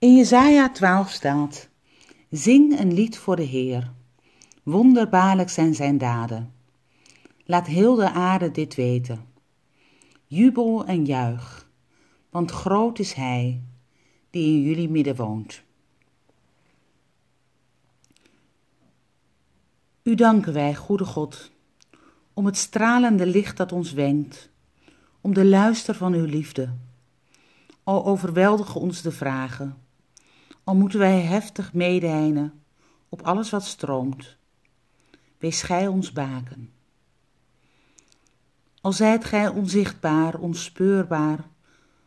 In Jesaja 12 staat: Zing een lied voor de Heer. Wonderbaarlijk zijn zijn daden. Laat heel de aarde dit weten. Jubel en juich, want groot is Hij die in jullie midden woont. U danken wij, goede God, om het stralende licht dat ons wenkt, om de luister van uw liefde. Al overweldigen ons de vragen, al moeten wij heftig medehijnen op alles wat stroomt. Wees gij ons baken. Al zijt gij onzichtbaar, onspeurbaar,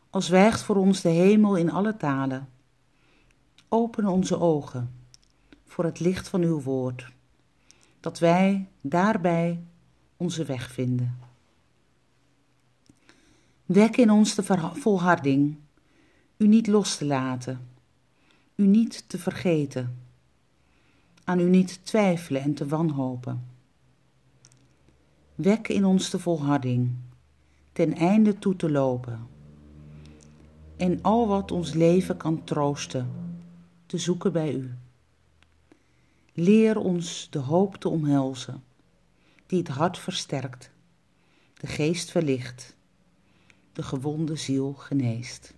al zwijgt voor ons de hemel in alle talen. Open onze ogen voor het licht van uw woord, dat wij daarbij onze weg vinden. Wek in ons de volharding, u niet los te laten, u niet te vergeten, aan u niet twijfelen en te wanhopen. Wek in ons de volharding, ten einde toe te lopen, en al wat ons leven kan troosten, te zoeken bij u. Leer ons de hoop te omhelzen, die het hart versterkt, de geest verlicht, de gewonde ziel geneest.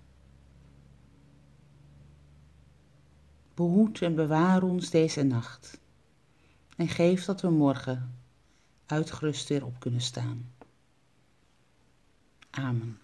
Behoed en bewaar ons deze nacht en geef dat we morgen uitgerust weer op kunnen staan. Amen.